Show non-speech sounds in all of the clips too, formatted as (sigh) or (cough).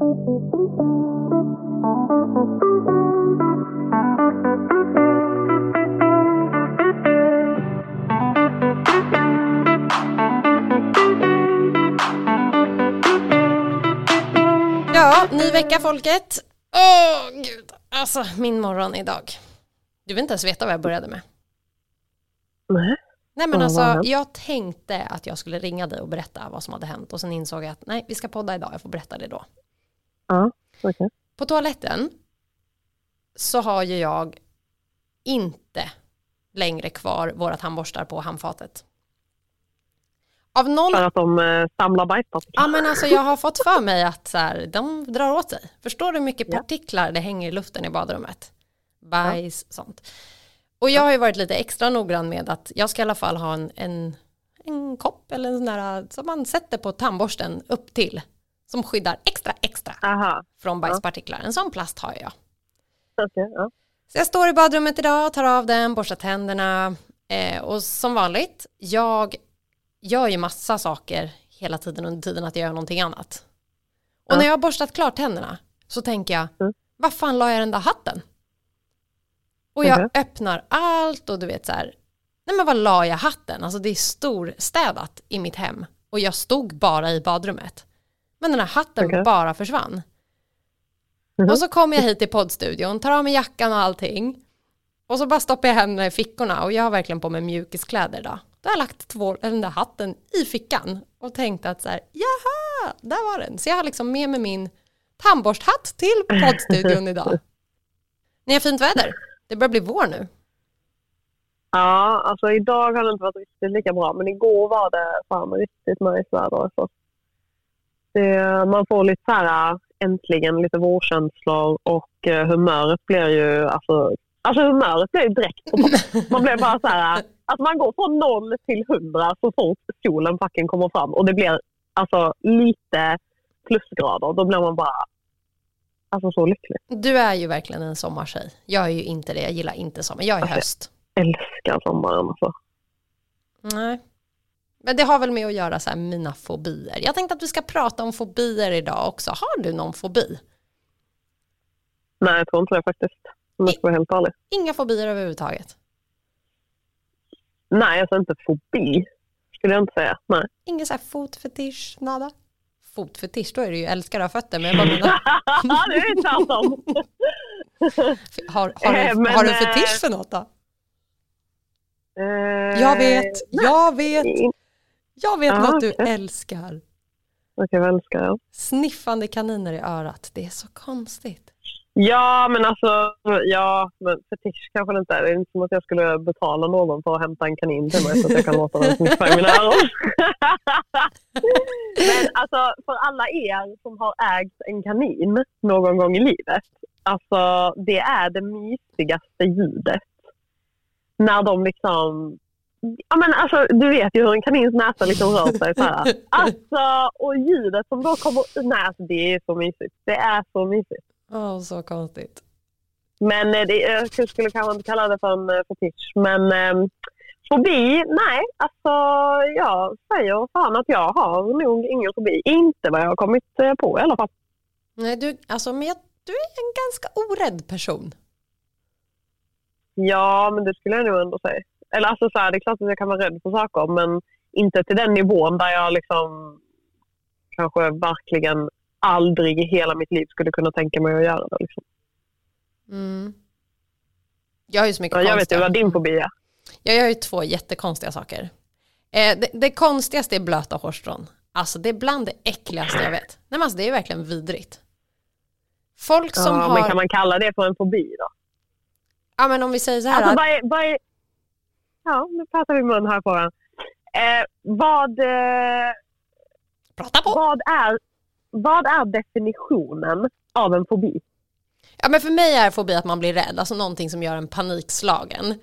Ja, ny vecka folket. Åh gud, alltså min morgon idag. Du vill inte ens veta vad jag började med. Nej. Nej men alltså, jag tänkte att jag skulle ringa dig och berätta vad som hade hänt och sen insåg jag att nej, vi ska podda idag, jag får berätta det då. Ja, okej. På toaletten så har ju jag inte längre kvar våra tandborstar på handfatet. Av någon För att de eh, samlar bajspartiklar. Ja men alltså jag har fått för mig att så här, de drar åt sig. Förstår du hur mycket Ja. partiklar det hänger i luften i badrummet? Bajs, sånt. Och jag har ju varit lite extra noggrann med att jag ska i alla fall ha en, en, en kopp eller en sån där som man sätter på tandborsten upp till. Som skyddar extra extra Aha, från bajspartiklar. En sån plast har jag. okej. ja. Så jag står i badrummet idag, tar av den, borstar tänderna eh, och som vanligt, jag gör ju massa saker hela tiden under tiden att jag gör någonting annat. Och Ja. när jag har borstat klart tänderna så tänker jag, Mm. vad fan la jag den där hatten? Och jag Mhm. öppnar allt och du vet så här, nej men vad la jag hatten? Alltså det är storstädat i mitt hem och jag stod bara i badrummet. Men den här hatten Okej. bara försvann. Mhm. Och så kommer jag hit till poddstudion, tar av mig jackan och allting. Och så bara stoppar jag händerna i fickorna och jag har verkligen på mig mjukiskläder då. Då har jag lagt två, den där hatten i fickan och tänkt att så här, jaha, där var den. Så jag har liksom med mig min tandborsthatt till poddstudion (laughs) idag. Ni har fint väder. Det börjar bli vår nu. Ja, alltså idag har det inte varit riktigt lika bra, men igår var det fan riktigt nice väder. Alltså. Det, man får lite så här, äntligen lite vårkänslor och eh, humöret blir ju, alltså, alltså humöret blir ju direkt på. Man blir bara så här, att man går från noll till hundra så fort solen fucking kommer fram och det blir alltså lite plusgrader. Då blir man bara, alltså så lycklig. Du är ju verkligen en sommartjej. Jag är ju inte det. Jag gillar inte sommar. Jag är Okej. höst. Älskar sommaren alltså. Nej. Men det har väl med att göra så här mina fobier. Jag tänkte att vi ska prata om fobier idag också. Har du någon fobi? Nej, jag tror inte det faktiskt. Om jag ska vara helt ärlig. Inga fobier överhuvudtaget. Nej, alltså inte fobi. Skulle jag inte säga. Nej. Ingen så här fotfetisch, nada? Fotfetisch, då är det ju älskar att ha fötter. Men jag bara menar, (laughs) det är tvärtom. (laughs) har, har, Eh, du, men, har du eh, fetisch för något då? Eh, Jag vet, jag vet. Jag vet Ja, något du älskar. Okej, vad älskar jag? Sniffande kaniner i örat. Det är så konstigt. Ja, men alltså, ja, men fetisch kanske det inte är. Det är inte som att jag skulle betala någon för att hämta en kanin till mig så att jag kan låta den sniffa i mina öron. (laughs) men alltså, för alla er som har ägt en kanin någon gång i livet, alltså det är det mysigaste ljudet. När de liksom Ja, men alltså, du vet ju hur en kanins näsa liksom rör sig. Så här. (laughs) Alltså, och ljudet som då kommer... Alltså, det är så mysigt. Det är så mysigt. Åh, så konstigt. Men eh, det, jag skulle kanske inte kalla det för en eh, fetisch. Men eh, fobi, nej. Alltså jag säger fan att jag har nog ingen fobi. Inte vad jag har kommit eh, på i alla fall. Nej, du, alltså, men jag, du är en ganska orädd person. Ja, men det skulle jag nog ändå säga. Eller alltså så här, det är klart att jag kan vara rädd för saker men inte till den nivån där jag liksom kanske verkligen aldrig i hela mitt liv skulle kunna tänka mig att göra det. Liksom. Mm. Jag har ju så mycket Ja, Jag vet konstiga. ju vad din fobi är. Jag gör ju två jättekonstiga saker. Eh, det, det konstigaste är blöta hårstrån. Alltså det är bland det äckligaste jag vet. Nej men alltså det är verkligen vidrigt. Folk som Ja, har, Men kan man kalla det för en fobi då? ja men om vi säger så här, Alltså, att- vad är, vad är... Ja, nu pratar vi mun här på den. Eh, vad, eh, prata på. vad, är, vad är definitionen av en fobi? Ja men för mig är fobi att man blir rädd, alltså någonting som gör en panikslagen.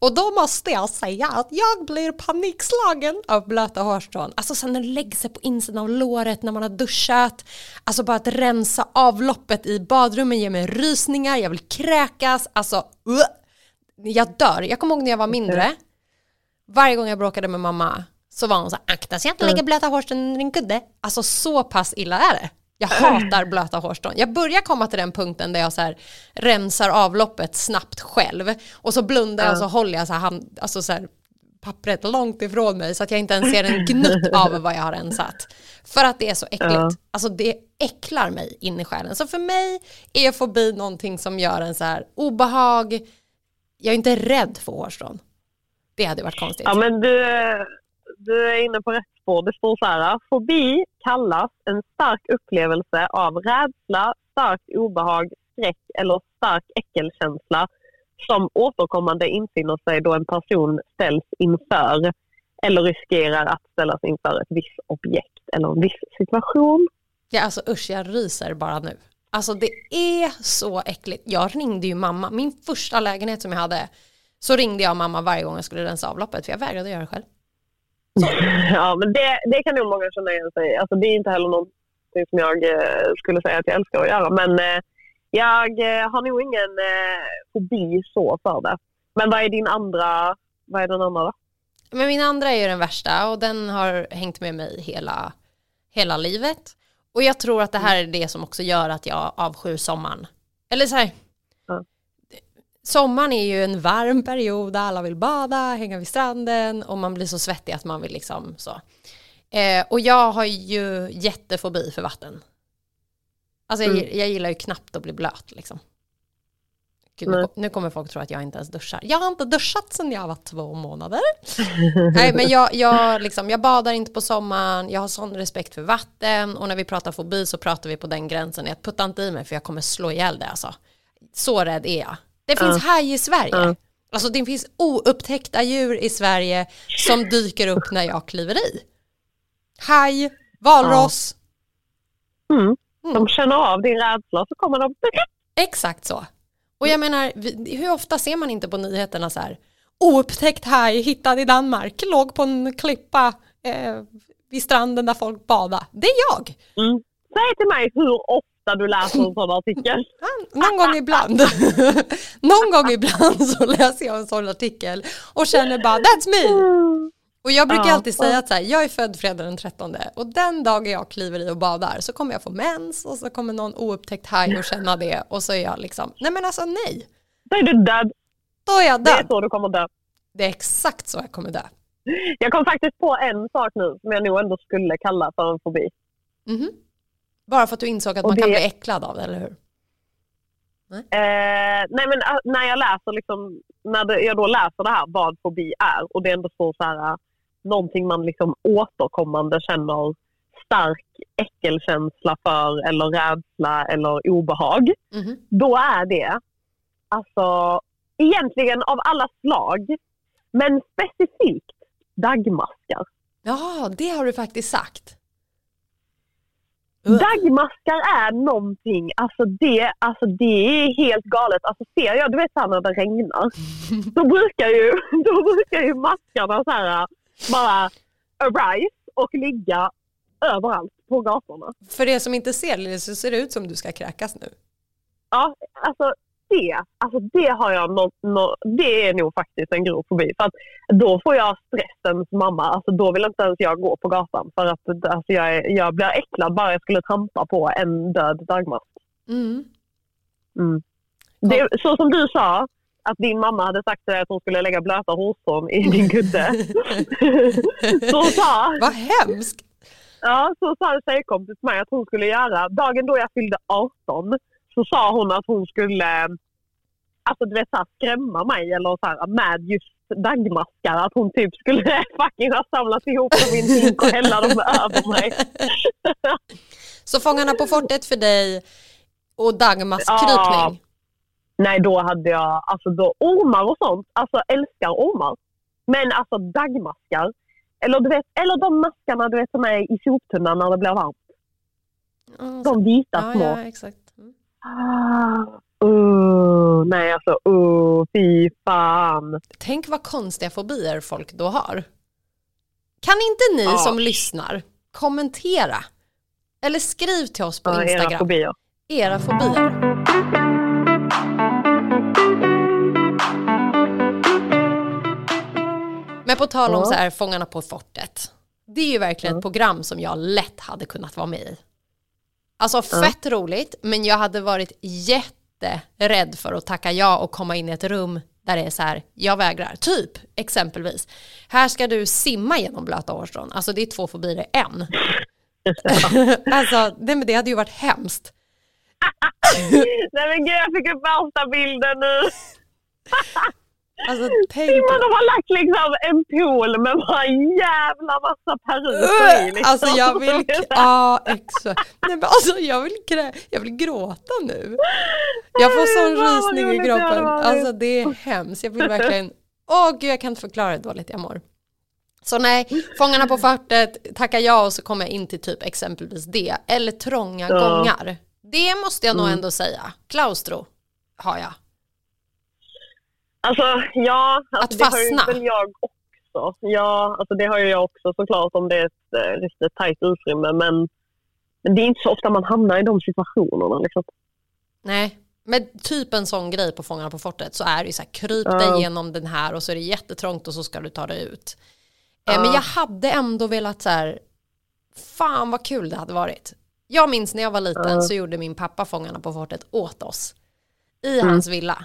Och då måste jag säga att jag blir panikslagen av blöta hårstrån. Alltså sen när det lägger sig på insidan av låret när man har duschat. Alltså bara att rensa avloppet i badrummen ger mig rysningar, jag vill kräkas. Alltså, uh, jag dör. Jag kommer ihåg när jag var mindre. Varje gång jag bråkade med mamma så var hon så här, akta så jag inte lägger blöta hårstrån under din kudde. Alltså så pass illa är det. Jag hatar blöta hårstrån. Jag börjar komma till den punkten där jag så här rensar avloppet snabbt själv och så blundar jag och så håller jag så här, hand, alltså så här pappret långt ifrån mig så att jag inte ens ser en gnutt (laughs) av vad jag har rensat. För att det är så äckligt. Ja. Alltså det äcklar mig in i själen. Så för mig är fobi någonting som gör en så här obehag. Jag är inte rädd för hårstrån. Det hade varit konstigt. Ja, men du, du är inne på rätt spår. Det står så här. Fobi kallas en stark upplevelse av rädsla, starkt obehag, skräck eller stark äckelkänsla som återkommande infinner sig då en person ställs inför eller riskerar att ställas inför ett visst objekt eller en viss situation. Ja, alltså usch, jag ryser bara nu. Alltså det är så äckligt. Jag ringde ju mamma, min första lägenhet som jag hade, så ringde jag mamma varje gång jag skulle rensa avloppet för jag vägrade göra det själv. Ja, men det, det kan nog många känna igen sig. Alltså, det är inte heller någonting som jag eh, skulle säga att jag älskar att göra. Men eh, jag eh, har nog ingen eh, fobi så för det. Men vad är din andra, vad är den andra då? Men min andra är ju den värsta och den har hängt med mig hela, hela livet. Och jag tror att det här är det som också gör att jag avskyr sommaren. Eller så här. Sommaren är ju en varm period där alla vill bada, hänga vid stranden och man blir så svettig att man vill liksom så. Eh, och jag har ju jättefobi för vatten. Alltså jag, Mm. jag gillar ju knappt att bli blöt liksom. Gud, nu, kommer folk tro att jag inte ens duschar. Jag har inte duschat sedan jag var två månader. (laughs) Nej men jag, jag, liksom, jag badar inte på sommaren, jag har sån respekt för vatten och när vi pratar fobi så pratar vi på den gränsen. Jag puttar inte i mig för jag kommer slå ihjäl det alltså. Så rädd är jag. Det finns haj i Sverige. Ja. Alltså det finns oupptäckta djur i Sverige som dyker upp när jag kliver i. Haj, valross, Mm. De känner av din rädsla så kommer de... exakt så. Och jag menar, hur ofta ser man inte på nyheterna så här oupptäckt haj hittad i Danmark, låg på en klippa eh, vid stranden där folk badade. Det är jag. Mm. Säg till mig hur ofta du läser en sån artikel. Ja, Någon gång ibland. (laughs) Någon gång ibland så läser jag en sån artikel och känner bara that's me. Och jag brukar Ja. alltid säga att så här, jag är född fredag den 13 och den dagen jag kliver i och badar så kommer jag få mens och så kommer någon oupptäckt haj och känna det och så är jag liksom, nej men alltså nej, Då är du död. då är jag Det är död. så du kommer dö. Det är exakt så jag kommer dö. Jag kom faktiskt på en sak nu som jag nog ändå skulle kalla för en fobi. Mhm. Bara för att du insåg att man kan det- bli äcklad av det, eller hur? Eh, nej men äh, när jag läser liksom, när det, jag då läser det här vad fobi är och det ändå står så här någonting man liksom återkommande känner stark äckelkänsla för eller rädsla eller obehag. Mhm. Då är det alltså egentligen av alla slag men specifikt dagmaskar. Ja, det har du faktiskt sagt. Dagmaskar är någonting, alltså det, alltså det är helt galet. Alltså ser jag, du vet så här när det regnar, (laughs) då brukar ju, (laughs) då brukar ju maskarna så här bara arise och ligga överallt på gatorna. För det som inte ser det så ser det ut som du ska kräkas nu. Ja, alltså det, alltså det har jag nå, nå, det är nog faktiskt en grov fobi. För att då får jag stressens mamma, alltså då vill inte ens jag gå på gatan för att alltså jag, är, jag blir äcklad bara jag skulle trampa på en död dagmask. Mm. Mm. Det, så som du sa, att din mamma hade sagt till dig att hon skulle lägga blöta hårstrån i din kudde. (laughs) så sa, Vad hemskt. ja, så sa en tjejkompis till mig att hon skulle göra, dagen då jag fyllde 18, så sa hon att hon skulle alltså du vet så här, skrämma mig eller så här, med just dagmaskar. Att hon typ skulle (laughs) fucking ha samlat ihop dem i en hink och hälla dem över mig. (laughs) Så Fångarna på fortet för dig och Dagmaskrypning. Nej, då hade jag alltså då, ormar och sånt. Alltså älskar ormar. Men alltså dagmaskar. Eller, du vet, eller de maskarna du vet, som är i soptunnan när det blir varmt. Ja, De vita ja, små. ja, exakt. Ah, uh, nej, alltså uh, fy fan. Tänk vad konstiga fobier folk då har. Kan inte ni Ja. som lyssnar kommentera eller skriv till oss på Ja, era Instagram fobier. era fobier. Men på tal om Ja. så här, Fångarna på fortet. Det är ju verkligen ett program som jag lätt hade kunnat vara med i. Alltså fett roligt, men jag hade varit jätterädd för att tacka ja och komma in i ett rum där det är så här, jag vägrar. Typ, exempelvis. Här ska du simma genom blöta hårstrån. Alltså det är två fobier i en. (laughs) alltså det, det hade ju varit hemskt. (laughs) Nej men gud, jag fick upp värsta bilden nu. (laughs) Alltså, tänk Simon de har lagt liksom en pool med bara en jävla massa peruker i. Liksom. Alltså jag vill, (laughs) ja exakt. Nej, men alltså, jag, vill krä, jag vill gråta nu. Jag får sån vad rysning i kroppen. Alltså det är hemskt. Jag vill verkligen, åh gud jag kan inte förklara hur dåligt jag mår. Så nej, Fångarna på fortet, tacka ja och så kommer jag in till typ exempelvis det. Eller trånga Ja. gångar. Det måste jag nog Mm. ändå säga. Klaustro har jag. Alltså ja, alltså, Att det har fastna. ju väl jag också. Ja, alltså det har ju jag också såklart om det är ett eh, riktigt tajt utrymme. Men, men det är inte så ofta man hamnar i de situationerna. Liksom. Nej, med typ en sån grej på Fångarna på fortet så är det ju så här, kryp Ja. dig igenom den här och så är det jättetrångt och så ska du ta dig ut. Ja. Men jag hade ändå velat så här, fan vad kul det hade varit. Jag minns när jag var liten Ja. så gjorde min pappa Fångarna på fortet åt oss i Mm. hans villa.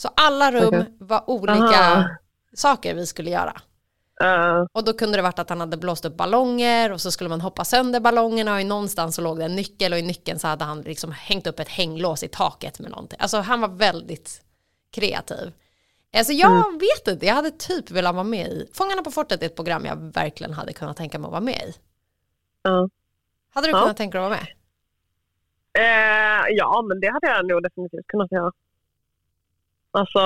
Så alla rum Okej. var olika Aha. saker vi skulle göra. Eh, Och då kunde det varit att han hade blåst upp ballonger och så skulle man hoppa sönder ballongerna och i någonstans så låg det en nyckel och i nyckeln så hade han liksom hängt upp ett hänglås i taket med någonting. Alltså han var väldigt kreativ. Alltså jag vet inte, jag hade typ velat vara med i. Fångarna på fortet är ett program jag verkligen hade kunnat tänka mig att vara med i. ja. Hade du Ja. kunnat tänka dig att vara med? Eh, ja, men det hade jag nog definitivt kunnat göra. Alltså,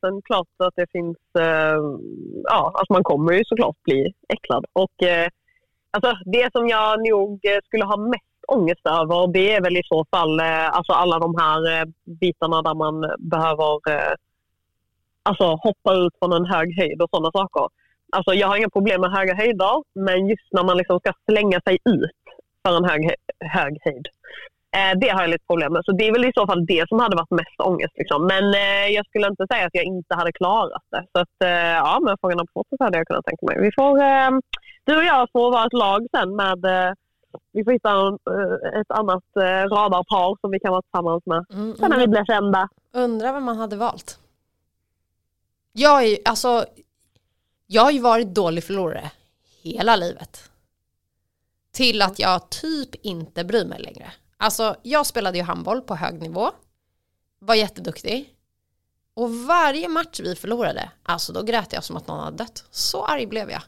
sen klart att det finns... Eh, ja, alltså man kommer ju såklart bli äcklad. Och eh, alltså det som jag nog skulle ha mest ångest över det är väl i så fall eh, alltså alla de här eh, bitarna där man behöver eh, alltså hoppa ut från en hög höjd och sådana saker. Alltså jag har inga problem med höga höjder, men just när man liksom ska slänga sig ut för en hög, hög höjd. Eh, det har jag lite problem med. Så det är väl i så fall det som hade varit mest ångest. Liksom. Men eh, jag skulle inte säga att jag inte hade klarat det. Så att, eh, ja, men Fångarna på fortet hade jag kunnat tänka mig. Vi får, eh, du och jag får vara ett lag sen med eh, vi får hitta en, eh, ett annat radarpar som vi kan vara tillsammans med. Mm, Sen när vi blir kända. Undrar vad man hade valt. Jag är alltså, jag har ju varit dålig förlorare hela livet. Till att jag typ inte bryr mig längre. Alltså, jag spelade ju handboll på hög nivå. Var jätteduktig. Och varje match vi förlorade, alltså då grät jag som att någon hade dött. Så arg blev jag.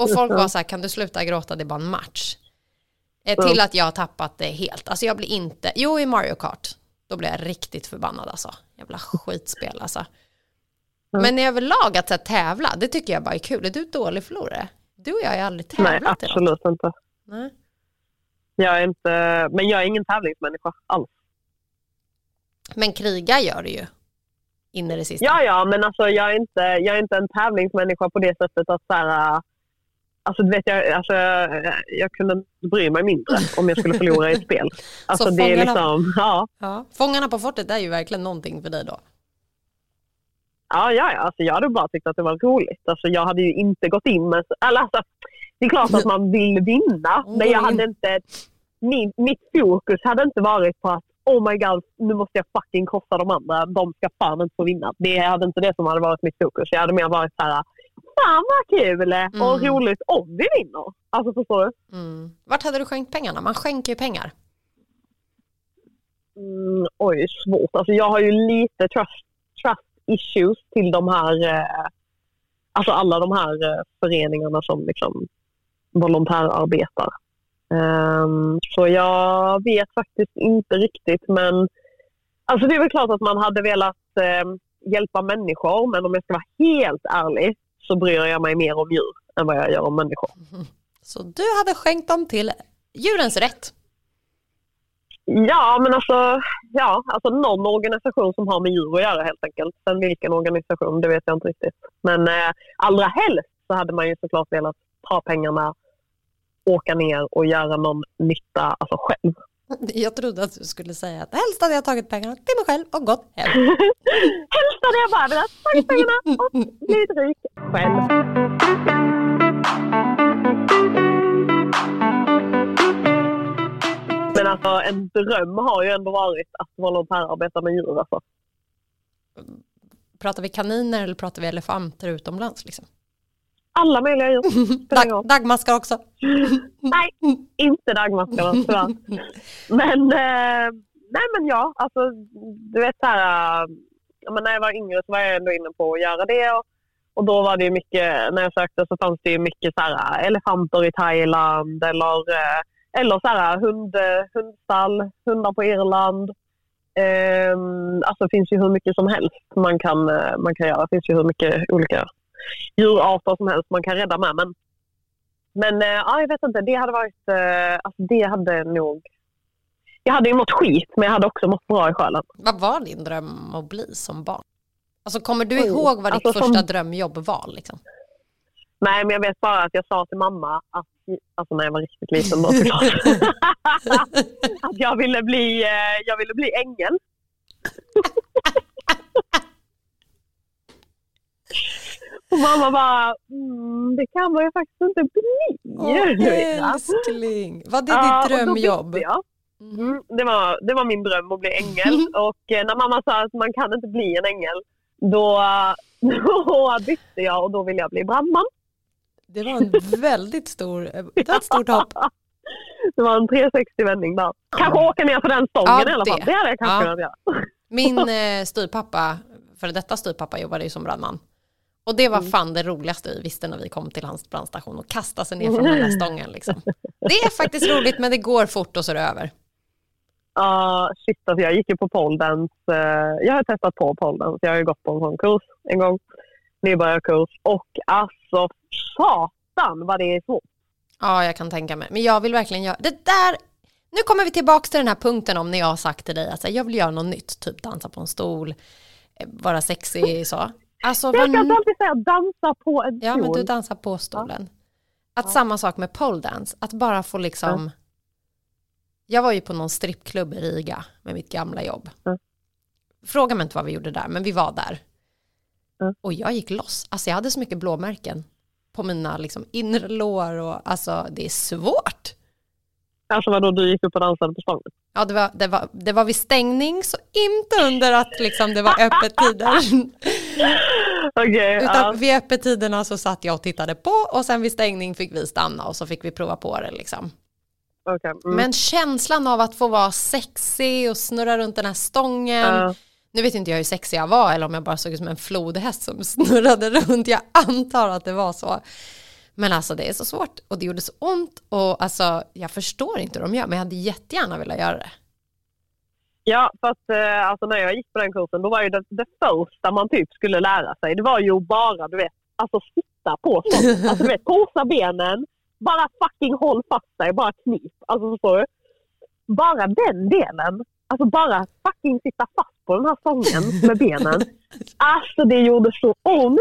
Och folk var så här, kan du sluta gråta, det är bara en match. Eh, till att jag har tappat det helt. Alltså jag blir inte, jo i Mario Kart, då blir jag riktigt förbannad alltså. Jävla skitspel alltså. Men överlag att så här, tävla, det tycker jag bara är kul. Är du dålig förlorare? Du och jag har aldrig tävlat Nej, i något. absolut inte. Nej. Jag är inte. Men jag är ingen tävlingsmänniska alls. Men kriga gör det ju. In i det sista. Ja, ja, men alltså, jag, är inte, jag är inte en tävlingsmänniska på det sättet att så här, Alltså, du vet, jag, alltså, jag kunde bry mig mindre om jag skulle förlora i ett spel. (laughs) Alltså, Så det är fångarna- liksom, ja, Ja. Fångarna på fortet är ju verkligen någonting för dig då. ja, ja, ja, alltså, jag hade bara tyckt att det var roligt. Alltså, jag hade ju inte gått in med... Alltså, det är klart att man vill vinna, men jag hade inte... Min, mitt fokus hade inte varit på att oh my god, nu måste jag fucking krossa de andra. De ska fan inte få vinna. Det hade inte det som hade varit mitt fokus. Jag hade mer varit så här, fan vad kul och Mm. roligt om vi vinner. Alltså förstår du? Mm. Vart hade du skänkt pengarna? Man skänker ju pengar. Mm, oj, svårt. Alltså jag har ju lite trust, trust issues till de här, eh, alltså alla de här eh, föreningarna som liksom volontärarbetar. Ehm, så jag vet faktiskt inte riktigt men alltså det är väl klart att man hade velat eh, hjälpa människor men om jag ska vara helt ärlig så bryr jag mig mer om djur än vad jag gör om människor. (laughs) Så du hade skänkt dem till djurens rätt. Ja, men alltså, ja, alltså någon organisation som har med djur att göra helt enkelt. Sen vilken organisation, det vet jag inte riktigt. Men eh, allra helst så hade man ju såklart velat ta pengarna, åka ner och göra någon nytta alltså själv. Jag trodde att du skulle säga att helst hade jag tagit pengarna till mig själv och gått hem. (laughs) helst hade jag bara velat ta pengarna och blivit rik själv. Men alltså en dröm har ju ändå varit att volontärarbeta med djur. Alltså. Pratar vi kaniner eller pratar vi elefanter utomlands? Liksom? Alla möjliga djur. (laughs) Dag, dagmaskar också. (laughs) Nej, inte dagmaskarna tyvärr. (laughs) Men, eh, nej men ja, alltså du vet så här, eh, men när jag var yngre så var jag ändå inne på att göra det. Och, och då var det ju mycket, när jag sökte så fanns det ju mycket så här, elefanter i Thailand eller, eh, eller så här, hund, hundstall, hundar på Irland. Um, alltså det finns ju hur mycket som helst man kan, eh, man kan göra. Det finns ju hur mycket olika djurarter som helst man kan rädda med. Men, men eh, ja, jag vet inte, det hade varit, eh, alltså det hade nog jag hade ju mått skit men jag hade också mått bra i själen. Vad var din dröm att bli som barn? Alltså kommer du ihåg vad ditt alltså första som- drömjobb var? Liksom? Nej, men jag vet bara att jag sa till mamma, att, alltså när jag var riktigt liten då såklart, (laughs) att jag ville bli, eh, jag ville bli ängel. Och mamma bara, mm, det kan man ju faktiskt inte bli. Va? älskling, vad är Ja, ditt och då drömjobb? Mhm. Mm, det, var, det var min dröm att bli ängel. (laughs) Och eh, när mamma sa att man kan inte bli en ängel, då, (laughs) då bytte jag och då ville jag bli brandman. Det var en väldigt stor, det var ett stort hopp. (laughs) Det var en 360-vändning där. Kanske åka ner på den stången Ja, i alla fall. det. Det hade jag kanske Ja. kunnat göra. Min eh, styrpappa, för detta styrpappa jobbade ju som brandman. Och det var fan det roligaste vi visste när vi kom till hans brandstation och kasta sig ner från den där stången. Liksom. Det är faktiskt roligt men det går fort och så är det över. Ja, shit alltså jag gick ju på pole dance. eh, Jag har testat på pole dance. Jag har ju gått på en sån kurs en gång. Nybörjarkurs. Och alltså satan vad det är svårt. Ja, jag kan tänka mig. Men jag vill verkligen göra det där. Nu kommer vi tillbaka till den här punkten om när jag har sagt till dig att så här, jag vill göra något nytt, typ dansa på en stol, eh, vara sexig så. Alltså, Jag kan alltid säga dansa på en Ja, men stol. du dansar på stolen. Att samma sak med pole dance, att bara få liksom... Jag var ju på någon strippklubb i Riga med mitt gamla jobb. Mm. Fråga mig inte vad vi gjorde där, men vi var där. Och jag gick loss. Alltså jag hade så mycket blåmärken på mina liksom, inre lår och alltså det är svårt. Alltså vadå, du gick upp och dansade på stången? Ja, det var, det, var, det var vid stängning, så inte under att liksom, det var öppettider. (laughs) Okej, Utan ja. vid öppettiderna så satt jag och tittade på och sen vid stängning fick vi stanna och så fick vi prova på det liksom. okej. Mm. Men känslan av att få vara sexig och snurra runt den här stången. Ja. Nu vet inte jag hur sexig jag var eller om jag bara såg ut som en flodhäst som (laughs) snurrade runt. Jag antar att det var så. Men alltså det är så svårt och det gjorde så ont och alltså jag förstår inte hur de gör men jag hade jättegärna velat göra det. Ja, för att eh, alltså, när jag gick på den kursen då var ju det, det första man typ skulle lära sig, det var ju bara du vet, alltså sitta på stången. (laughs) Alltså du vet, korsa benen, bara fucking håll fast dig, bara knip. Alltså förstår du? Bara den delen, alltså bara fucking sitta fast på den här stången med benen. Alltså det gjorde så ont.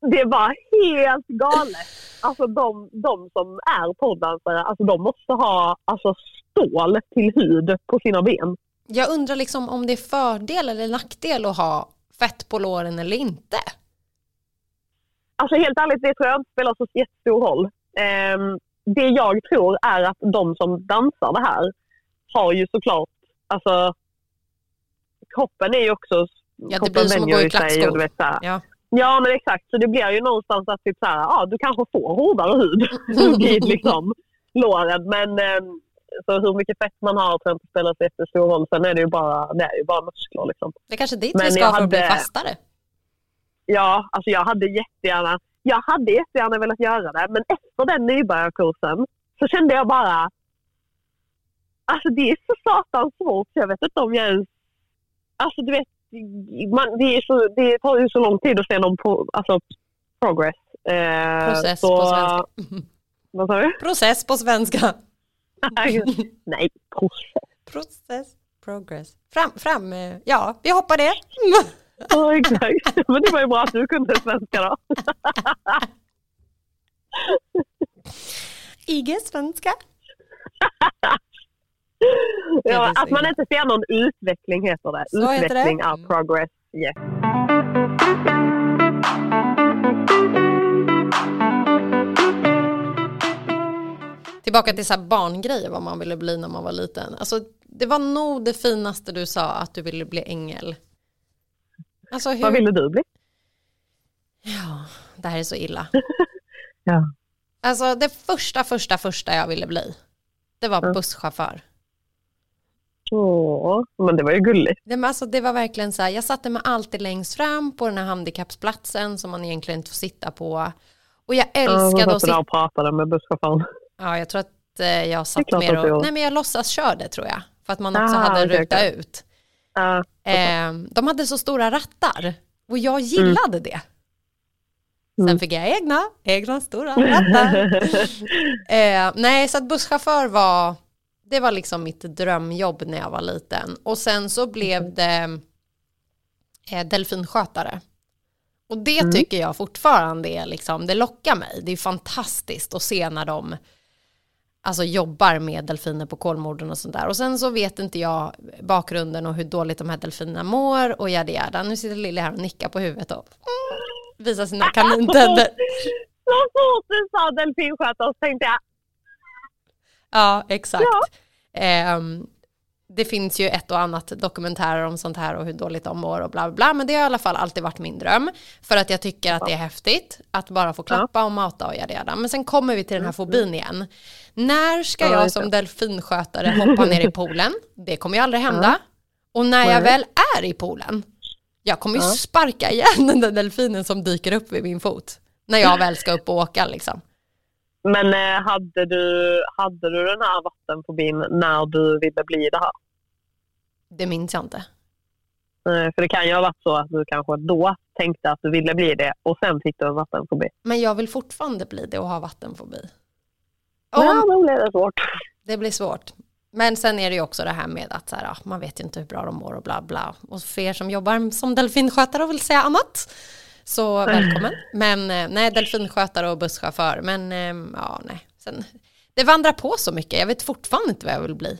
Det var helt galet. Alltså de, de som är poddansare, alltså de måste ha alltså, stål till hud på sina ben. Jag undrar liksom om det är fördel eller nackdel att ha fett på låren eller inte. Alltså helt ärligt, det tror jag inte spelar så jättestor roll. Ehm, det jag tror är att de som dansar det här har ju såklart, alltså kroppen är ju också... det kroppen blir som att gå i klackskor. vet så här. Ja. Ja men exakt, så det blir ju någonstans att typ så här, ja, du kanske får hårdare hud (laughs) (laughs) vid liksom låren. Men ehm, så hur mycket fett man har tror jag inte spelar så jättestor roll. Sen är det ju bara, det är ju bara muskler liksom. Det är kanske dit Men vi ska för att bli fastare. Ja, alltså jag hade jättegärna, jag hade jättegärna velat göra det. Men efter den nybörjarkursen så kände jag bara, alltså det är så satans svårt jag vet inte om jag ens, alltså du vet, man, det, är så, det tar ju så lång tid att se någon på, alltså, progress. Eh, Process så, på svenska. (laughs) Vad sa du? Process på svenska. (laughs) Nej, process. Process, progress. Fram, fram, eh, ja, vi hoppar det. Ja, exakt. Men det var ju bra att du kunde svenska då. (laughs) IG svenska. Ja, att man inte ser någon utveckling heter det. Så heter det. utveckling Mm. progress. Yes. Tillbaka till så barngrejer, vad man ville bli när man var liten. Alltså, det var nog det finaste du sa, att du ville bli ängel. Alltså, hur... Vad ville du bli? Ja, det här är så illa. (laughs) Ja. Alltså det första, första, första jag ville bli, det var Ja. busschaufför. Åh, men det var ju gulligt. Det, alltså, det var verkligen så här, jag satte mig alltid längst fram på den här handikappsplatsen som man egentligen inte får sitta på. Och jag Ja, älskade jag att satt där sitta, och pratade med busschauffören. Ja jag tror att eh, jag satt mer och, gjorde. nej men jag låtsas körde tror jag. För att man också Ah, hade en ruta okej. ut. Ja, Eh, de hade så stora rattar och jag gillade det. Sen Mm. fick jag egna, egna stora rattar. (laughs) Eh, nej, så att busschaufför var, det var liksom mitt drömjobb när jag var liten. Och sen så blev det eh, delfinskötare. Och det Mm. tycker jag fortfarande är liksom, det lockar mig. Det är fantastiskt att se när de alltså, jobbar med delfiner på Kolmården och sånt där. Och sen så vet inte jag bakgrunden och hur dåligt de här delfinerna mår och yada yada. Nu sitter Lille här och nickar på huvudet och visar sina kanintänder. (laughs) Så fort du sa delfinskötare så tänkte jag, Ja, exakt. Ehm, det finns ju ett och annat dokumentärer om sånt här och hur dåligt de mår och bla bla bla. Men det har i alla fall alltid varit min dröm. För att jag tycker att det är häftigt att bara få klappa och mata och yada yada. Men sen kommer vi till den här fobin igen. När ska Ja, jag det. som delfinskötare hoppa ner i poolen? Det kommer ju aldrig hända. Och när jag väl är i poolen, jag kommer ju sparka igen den där delfinen som dyker upp vid min fot. När jag väl ska upp och åka liksom. Men eh, hade du, hade du den här vattenfobin när du ville bli det här? Det minns jag inte. Eh, För det kan ju ha varit så att du kanske då tänkte att du ville bli det och sen fick du en vattenfobi. Men jag vill fortfarande bli det och ha vattenfobi. Ja, Om, då blev det svårt. det blir svårt. Men sen är det ju också det här med att så här, ja, man vet ju inte hur bra de mår och bla bla. Och för er som jobbar som delfinskötare och vill säga annat, så välkommen. Men eh, nej, delfinskötare och busschaufför. Men eh, ja, nej. Sen, det vandrar på så mycket. Jag vet fortfarande inte vad jag vill bli.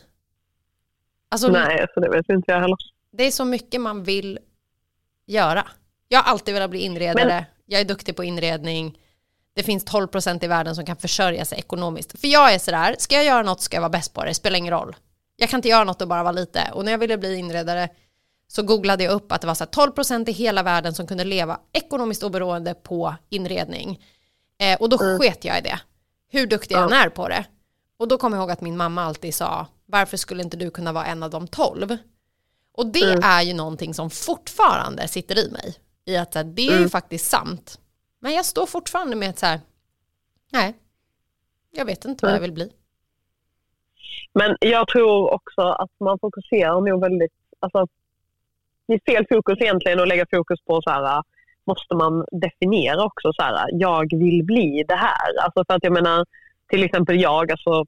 Alltså, Nej, så det vet inte jag heller. det är så mycket man vill göra. Jag har alltid velat bli inredare. Men- Jag är duktig på inredning. Det finns 12% i världen som kan försörja sig ekonomiskt. För jag är sådär, ska jag göra något ska jag vara bäst på det, det spelar ingen roll. Jag kan inte göra något och bara vara lite. Och när jag ville bli inredare så googlade jag upp att det var så här 12% i hela världen som kunde leva ekonomiskt oberoende på inredning. Eh, och då sket jag i det. Hur duktig jag än är på det. Och då kommer jag ihåg att min mamma alltid sa, varför skulle inte du kunna vara en av de 12? Och det är ju någonting som fortfarande sitter i mig. I att här, det är ju faktiskt sant. Men jag står fortfarande med att så här, nej, jag vet inte vad jag vill bli. Men jag tror också att man fokuserar nog väldigt... Alltså, det är fel fokus egentligen att lägga fokus på så här, måste man definiera också så här, jag vill bli det här. Alltså för att jag menar, till exempel jag, alltså,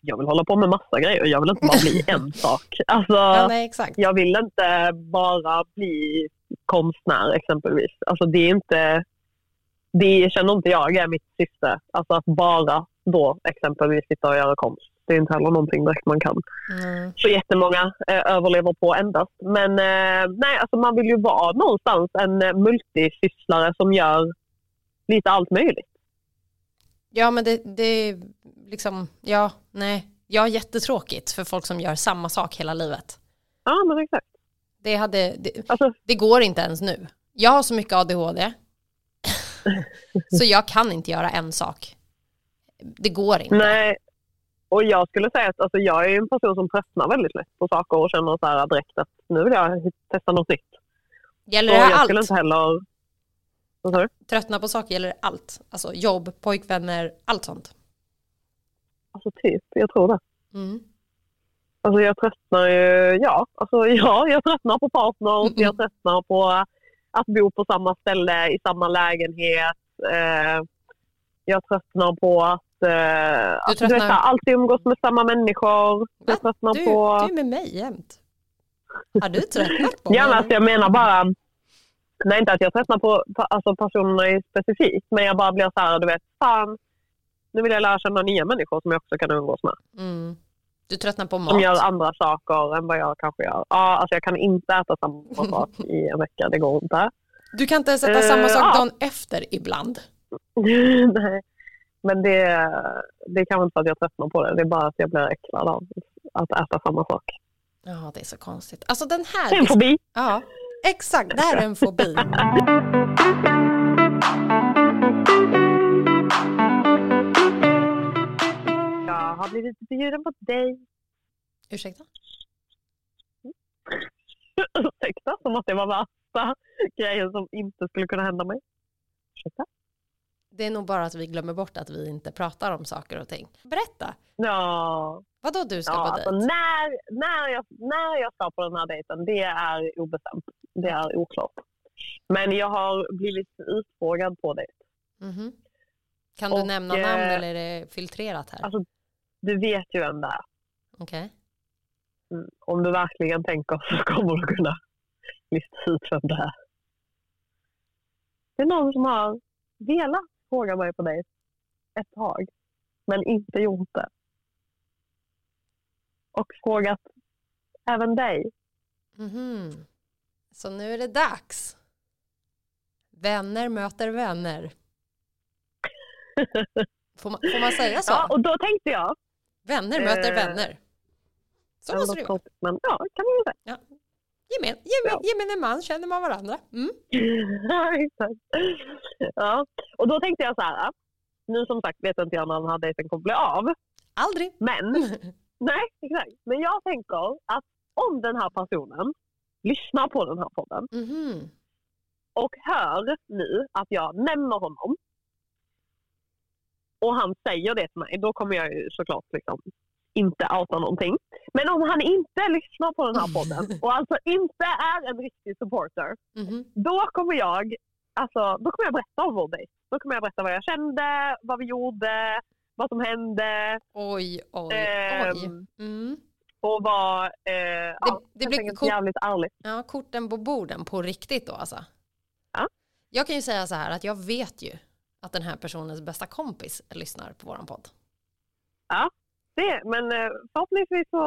jag vill hålla på med massa grejer. Jag vill inte bara bli en (laughs) sak. Alltså, Ja, nej, jag vill inte bara bli konstnär exempelvis. Alltså det är inte, det känner inte jag är mitt syfte. Alltså att bara då exempelvis sitta och göra konst. Det är inte heller någonting direkt man kan. Mm. Så jättemånga eh, överlever på endast. Men eh, nej, alltså man vill ju vara någonstans en eh, multisysslare som gör lite allt möjligt. Ja, men det, det är liksom, ja, nej. Jag är jättetråkigt för folk som gör samma sak hela livet. Ja, men exakt. Det, hade, det, Alltså, det går inte ens nu. Jag har så mycket ADHD. (laughs) så jag kan inte göra en sak. Det går inte. nej. Och jag skulle säga att alltså, jag är en person som tröttnar väldigt lätt på saker och känner så här direkt att nu vill jag testa något nytt. Gäller det jag här skulle allt? inte heller... Du? Tröttna på saker gäller det allt. Alltså jobb, pojkvänner, allt sånt. Alltså typ, jag tror det. Mm. Alltså jag tröttnar ju, ja, alltså (laughs) ja, jag tröttnar på partners, (laughs) Mm. jag tröttnar på att bo på samma ställe i samma lägenhet. Eh, jag tröttnar på att eh, alltså, du vet, tröttnar- alltid umgås med samma människor. Jag tröttnar Du, på... du är med mig jämt. Har du tröttnat på (laughs) Ja, men mig? alltså, jag menar bara... Nej, inte att jag tröttnar på alltså, personerna i specifikt, men jag bara blir så här, du vet, fan, nu vill jag lära känna nya människor som jag också kan umgås med. Mm. Du tröttnar på Som mat. gör andra saker än vad jag kanske gör. Ja, alltså jag kan inte äta samma sak (laughs) i en vecka, det går inte. Du kan inte sätta Eh, samma sak ja. dagen efter ibland. (laughs) Nej. Men det, det kanske inte för att jag tröttnar på det. Det är bara att jag blir äcklad av att äta samma sak. Ja, det är så konstigt. Alltså den här... Det är en fobi. Ja, exakt. Det här är en fobi. Jag har blivit bjuden på dig. Ursäkta? Ursäkta, som att det var värsta grejen som inte skulle kunna hända mig. Ursäkta? Det är nog bara att vi glömmer bort att vi inte pratar om saker och ting. Berätta. Ja, Vadå du ska ja på alltså, dejt? när, när, jag, när jag ska på den här dejten, det är obestämt. Det är oklart. Men jag har blivit utfrågad på dejt. Mhm. Kan du Och, nämna eh, namn eller är det filtrerat här? Alltså, du vet ju vem det är. Okej. Mm. Om du verkligen tänker så kommer du kunna lista ut vem det är. Det är någon som har velat fråga mig på dejt ett tag, men inte gjort det. Och frågat även dig. Mhm. Så nu är det dags. Vänner möter vänner. (laughs) Får man, får man säga så? Ja, och då tänkte jag... Vänner möter Eh, vänner. Så måste det ju vara. Men ja, kan man ju säga. Gemen, gemen, Ja. gemene man känner man varandra. Mm. (laughs) Ja, exakt. ja, och då tänkte jag så här. Nu som sagt vet inte jag när den här dejten kommer bli av. Aldrig. Men (laughs) Nej, exakt. Men jag tänker att om den här personen lyssnar på den här podden Mhm. och hör nu att jag nämner honom och han säger det till mig, då kommer jag ju såklart liksom inte outa någonting. Men om han inte lyssnar på den här podden och alltså inte är en riktig supporter, Mhm. då kommer jag, alltså, då kommer jag berätta om vår dejt. Då kommer jag berätta vad jag kände, vad vi gjorde, vad som hände. Oj, oj, oj. ehm, Mm. och var eh, ja, det blir kort- jävligt ärligt. Ja, korten på borden på riktigt då alltså. Ja. Jag kan ju säga så här att jag vet ju att den här personens bästa kompis lyssnar på våran podd. Det, men eh, förhoppningsvis så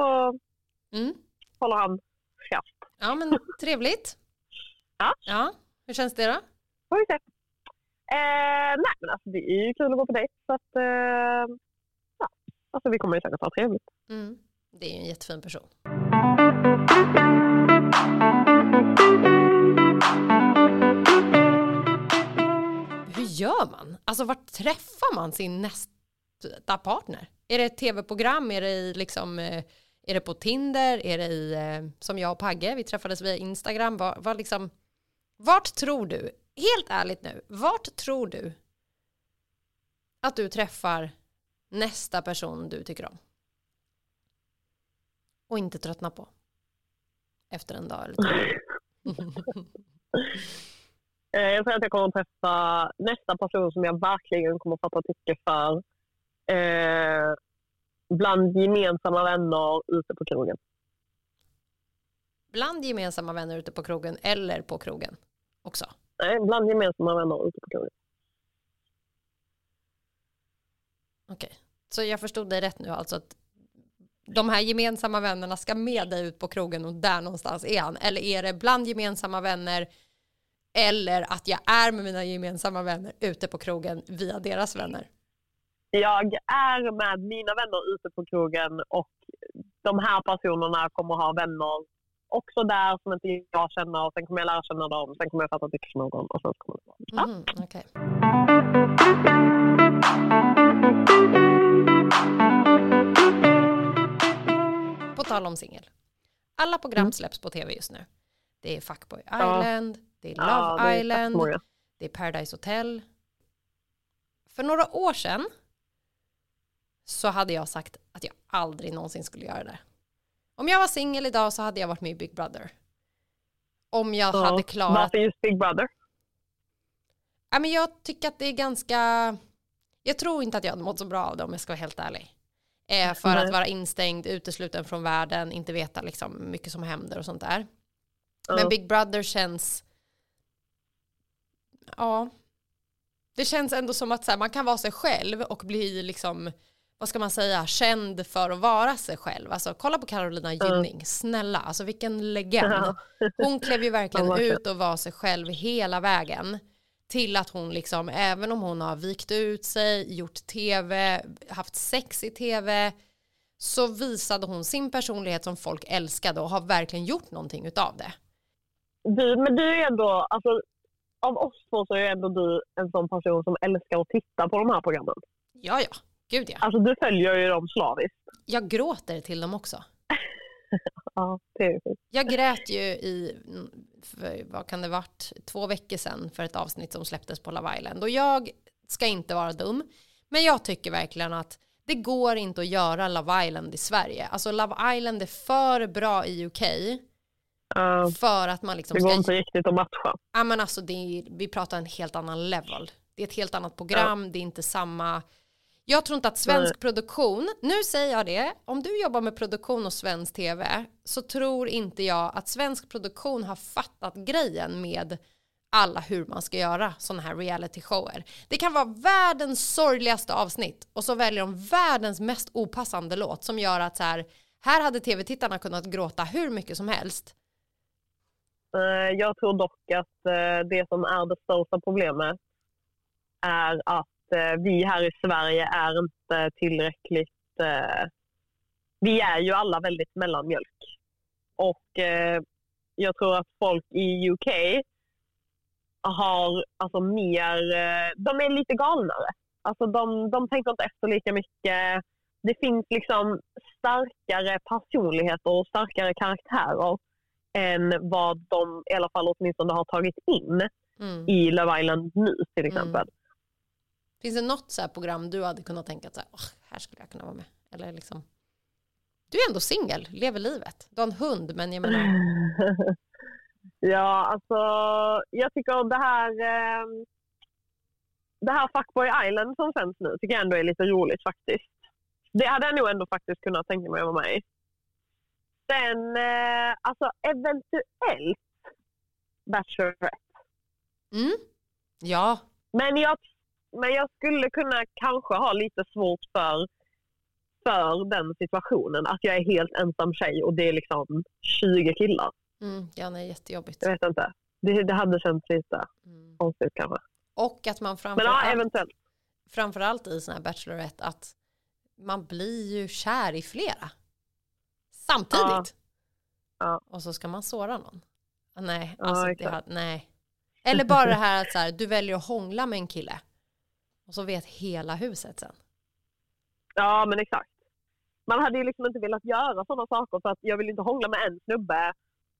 Mm. håller han käft. Ja, men trevligt. Ja. Ja, hur känns det då? Får vi se. Eh, nej men alltså det är ju kul att gå på dejt så att eh, ja, alltså vi kommer ju säkert ha trevligt. Mm. Det är ju en jättefin person. Hur gör man? Alltså vart träffar man sin nästa partner? Är det ett tv-program? Är det, i liksom, eh, är det på Tinder? Är det i, eh, som jag och Pagge, vi träffades via Instagram. Var, var liksom, vart tror du, helt ärligt nu, vart tror du att du träffar nästa person du tycker om? Och inte tröttna på? Efter en dag eller två. (laughs) Eh, jag tror att jag kommer att träffa nästa person som jag verkligen kommer att fatta tycke för. Eh, bland gemensamma vänner ute på krogen. Bland gemensamma vänner ute på krogen eller på krogen också. Nej, bland gemensamma vänner ute på krogen. Okej, så jag förstod dig rätt nu alltså att de här gemensamma vännerna ska med dig ut på krogen och där någonstans är han. Eller är det bland gemensamma vänner eller att jag är med mina gemensamma vänner ute på krogen via deras vänner? Jag är med mina vänner ute på krogen och de här personerna kommer ha vänner också där som inte jag känner. Sen kommer jag lära känna dem, sen kommer jag fatta tycke för någon och sen kommer det vara. Ja. Mhm, okej. På tal om singel. Alla program Mm. släpps på tv just nu. Det är Fuckboy Ja. Island, det är Love Ja, det är Island, det är Paradise Hotel. För några år sedan så hade jag sagt att jag aldrig någonsin skulle göra det. Om jag var singel idag så hade jag varit med i Big Brother. Om jag Ja. hade klarat Varför just Big Brother? Ja, men jag tycker att det är ganska... Jag tror inte att jag hade mått så bra av det om jag ska vara helt ärlig. Eh, för Nej. att vara instängd, utesluten från världen, inte veta liksom mycket som händer och sånt där. Men Ja. Big Brother känns... Ja. Det känns ändå som att så här, man kan vara sig själv och bli liksom, vad ska man säga, känd för att vara sig själv. Alltså kolla på Carolina Gynning, snälla, alltså vilken legend. (laughs) Hon klev ju verkligen Ja, verkligen. ut och var sig själv hela vägen. till att hon liksom, även om hon har vikt ut sig, gjort tv, haft sex i tv, så visade hon sin personlighet som folk älskade och har verkligen gjort någonting utav det. Du, men du är ändå, alltså, av oss två så är ändå du en sån person som älskar att titta på de här programmen. Ja, ja, gud ja. Alltså du följer ju dem slaviskt. Jag gråter till dem också. (laughs) ja, det är. Jag grät ju i, för, vad kan det varit, två veckor sedan för ett avsnitt som släpptes på Love Island. Och jag ska inte vara dum, men jag tycker verkligen att det går inte att göra Love Island i Sverige. Alltså Love Island är för bra i UK. Uh, för att man liksom det går ska... inte riktigt att matcha. Ja men alltså är, vi pratar en helt annan level. Det är ett helt annat program, ja. det är inte samma jag tror inte att svensk Nej. produktion, nu säger jag det, om du jobbar med produktion och svensk tv så tror inte jag att svensk produktion har fattat grejen med alla hur man ska göra sådana här reality shower. Det kan vara världens sorgligaste avsnitt och så väljer de världens mest opassande låt som gör att så här, här hade tv-tittarna kunnat gråta hur mycket som helst. Eh, jag tror dock att eh, det som är det största problemet är att vi här i Sverige är inte tillräckligt... Eh, vi är ju alla väldigt mellanmjölk. Och eh, jag tror att folk i UK har alltså mer... Eh, de är lite galnare. Alltså de, de tänker inte efter lika mycket. Det finns liksom starkare personligheter och starkare karaktärer än vad de i alla fall åtminstone har tagit in mm. i Love Island nu till exempel. Mm. Finns det något så program du hade kunnat tänka att oh, här skulle jag kunna vara med? Eller liksom, du är ändå singel, lever livet. Du har en hund, men jag menar... (laughs) ja, alltså jag tycker det här eh, det här Fuckboy Island som sänds nu tycker jag ändå är lite roligt faktiskt. Det hade jag nog ändå faktiskt kunnat tänka mig att vara med i. Sen, eh, alltså eventuellt Bachelorette. Mm. Ja. Men jag men jag skulle kunna kanske ha lite svårt för, för den situationen. Att jag är helt ensam tjej och det är liksom 20 killar. Mm, ja, nej, jättejobbigt. Jag vet inte. Det, det hade känts lite mm. konstigt kanske. Och att man framförallt, Men ja, eventuellt. framförallt i sån här Bachelorette att man blir ju kär i flera. Samtidigt. Ja. Ja. Och så ska man såra någon. Nej, alltså ja, det, nej. Eller bara det här att så här, du väljer att hångla med en kille. Och så vet hela huset sen. Ja, men exakt. Man hade ju liksom inte velat göra sådana saker för att jag vill inte hångla med en snubbe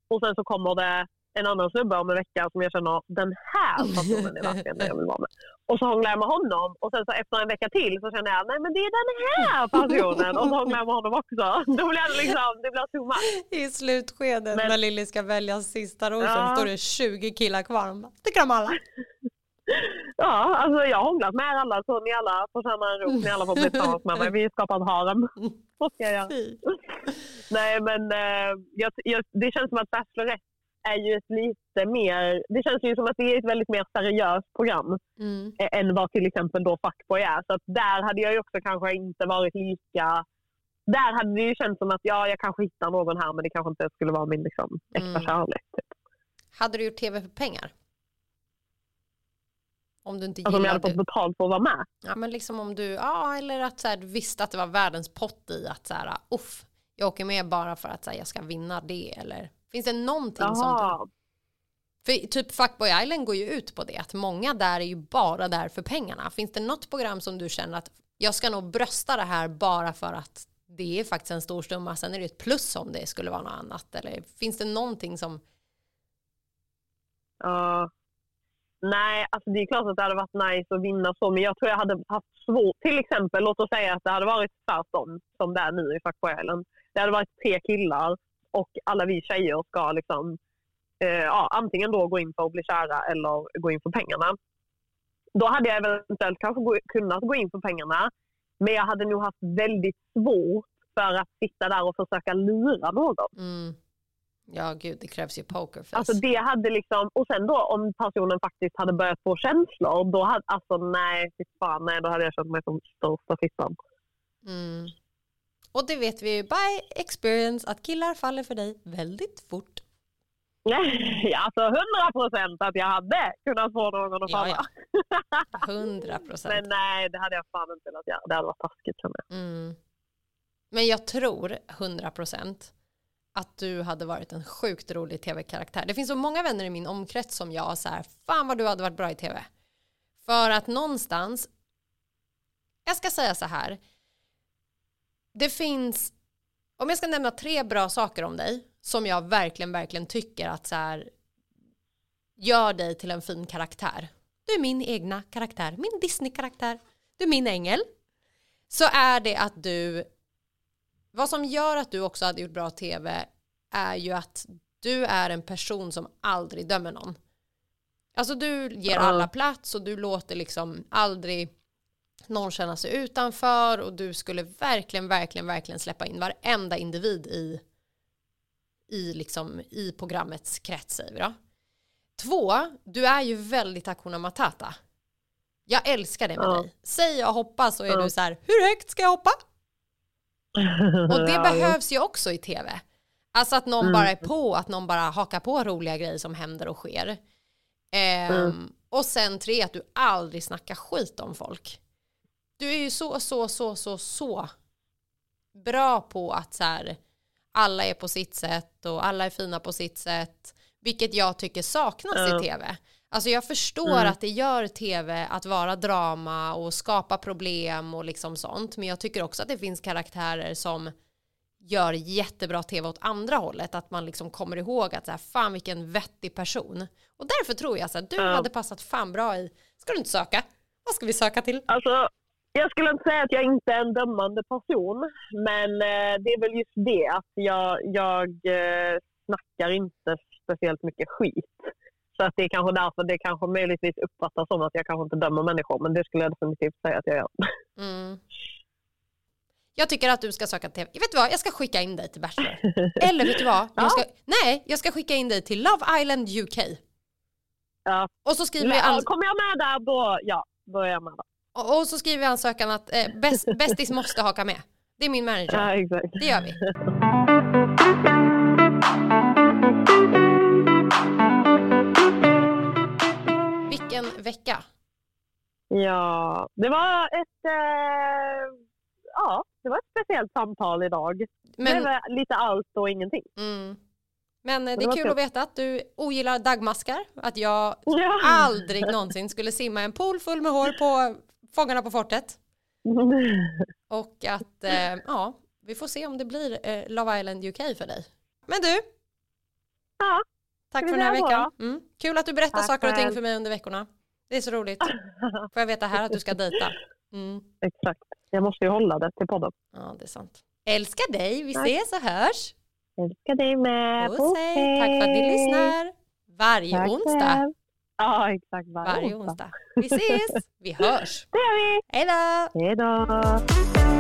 och sen så kommer det en annan snubbe om en vecka som jag känner den här personen är verkligen det jag vill vara med. Och så hånglar jag med honom och sen så efter en vecka till så känner jag nej men det är den här personen och så hånglar jag med honom också. Då blir det liksom, det blir too much. I slutskedet men, när Lilly ska välja sista rosen ja. står det 20 killar kvar. Tycker om alla. Ja, alltså jag har hånglat med er alla så ni alla får känna en ro, ni alla får bli tillsammans med mig. Vi skapar ett harem. (laughs) Vad ska jag göra? Nej men eh, jag, jag, det känns som att Bachelorette är ju ett lite mer, det känns ju som att det är ett väldigt mer seriöst program mm. än vad till exempel då Fuckboy är. Så att där hade jag ju också kanske inte varit lika där hade det ju känts som att ja, jag kanske hittar någon här men det kanske inte skulle vara min liksom, äkta mm. kärlek. Typ. Hade du gjort tv för pengar? Om du inte alltså om jag hade fått betalt för att vara med? Ja men liksom om du, ja eller att så här, du visste att det var världens pott i att så här, uff, jag åker med bara för att så här, jag ska vinna det eller finns det någonting som för typ Fuckboy Island går ju ut på det att många där är ju bara där för pengarna. Finns det något program som du känner att jag ska nog brösta det här bara för att det är faktiskt en stor summa. Sen är det ett plus om det skulle vara något annat. Eller finns det någonting som... Ja, Nej, alltså det är klart att det hade varit nice att vinna så, men jag tror jag hade haft svårt. Till exempel, låt oss säga att det hade varit tvärtom som det är nu i Fuckboy Island. Det hade varit tre killar och alla vi tjejer ska liksom, eh, ja, antingen då gå in för att bli kära eller gå in för pengarna. Då hade jag eventuellt kanske gå, kunnat gå in för pengarna, men jag hade nog haft väldigt svårt för att sitta där och försöka lura någon. Mm. Ja, gud, det krävs ju pokerface. Alltså det hade liksom, och sen då om personen faktiskt hade börjat få känslor, då hade, alltså nej, fy fan, nej, då hade jag känt mig som största fittan. Mm. Och det vet vi ju by experience att killar faller för dig väldigt fort. (laughs) Nej, alltså hundra procent att jag hade kunnat få någon att Ja, falla. ja. (laughs) 100 Men procent. nej, det hade jag fan inte velat göra. Det hade varit taskigt känner jag. Mm. Men jag tror 100 procent att du hade varit en sjukt rolig tv-karaktär. Det finns så många vänner i min omkrets som jag så här, fan vad du hade varit bra i tv. För att någonstans, jag ska säga så här, det finns, om jag ska nämna tre bra saker om dig som jag verkligen, verkligen tycker att så här, gör dig till en fin karaktär. Du är min egna karaktär, min Disney-karaktär. Du är min ängel. Så är det att du, vad som gör att du också hade gjort bra tv är ju att du är en person som aldrig dömer någon. Alltså du ger alla plats och du låter liksom aldrig någon känna sig utanför och du skulle verkligen, verkligen, verkligen släppa in varenda individ i, i, liksom, i programmets krets. Säger vi då. Två, du är ju väldigt Hakuna Matata. Jag älskar det med Ja. dig. Säg jag hoppas så är Ja. du så här, hur högt ska jag hoppa? Och det Ja, behövs ju också i tv. Alltså att någon Mm. bara är på, att någon bara hakar på roliga grejer som händer och sker. Ehm, Mm. Och sen tre, att du aldrig snackar skit om folk. Du är ju så, så, så, så, så bra på att så här, alla är på sitt sätt och alla är fina på sitt sätt. Vilket jag tycker saknas Ja. i tv. Alltså jag förstår Mm. att det gör tv att vara drama och skapa problem och liksom sånt. Men jag tycker också att det finns karaktärer som gör jättebra tv åt andra hållet. Att man liksom kommer ihåg att så här, fan vilken vettig person. Och därför tror jag att du Ja. hade passat fan bra i, ska du inte söka? Vad ska vi söka till? Alltså, jag skulle inte säga att jag inte är en dömande person, men eh, det är väl just det att jag, jag eh, snackar inte speciellt mycket skit. Så att det är kanske därför det kanske möjligtvis uppfattas som att jag kanske inte dömer människor, men det skulle jag definitivt säga att jag gör. (laughs) Mm. Jag tycker att du ska söka till, vet du vad, jag ska skicka in dig till Bachelor. (laughs) Eller vet du vad, jag ska, nej, jag ska skicka in dig till Love Island UK. Ja. Och så skriver Ja, ans- kommer jag med där, då, ja, då är jag med. Där. och och så skriver vi ansökan att eh, bäst, bästis måste haka med. Det är min manager. Ja, exakt. Det gör vi. (laughs) Vilken vecka. Ja, det var ett, eh, ja, det var ett speciellt samtal idag. Det Men, var lite allt och ingenting. mm, men det Det är kul att veta att du ogillar dagmaskar. Att jag Ja. aldrig någonsin skulle simma en pool full med hår på Fångarna på fortet. (laughs) Och att, eh, ja, vi får se om det blir eh, Love Island UK för dig. Men du, Ja, tack för den här veckan. Mm. Kul att du berättar Tack saker och ting för mig under veckorna. Det är så roligt. (laughs) Får jag veta här att du ska dejta. Mm. exakt. Jag måste ju hålla det till podden. Ja, det är sant. Älskar dig, vi Tack. ses och hörs. Älskar dig med. Puss hej, tack för att ni lyssnar. Varje Tack onsdag. Ja, exakt. Varje, Varje onsdag. onsdag. Vi ses, vi hörs. (laughs) Det gör vi. Hej då! Hej då.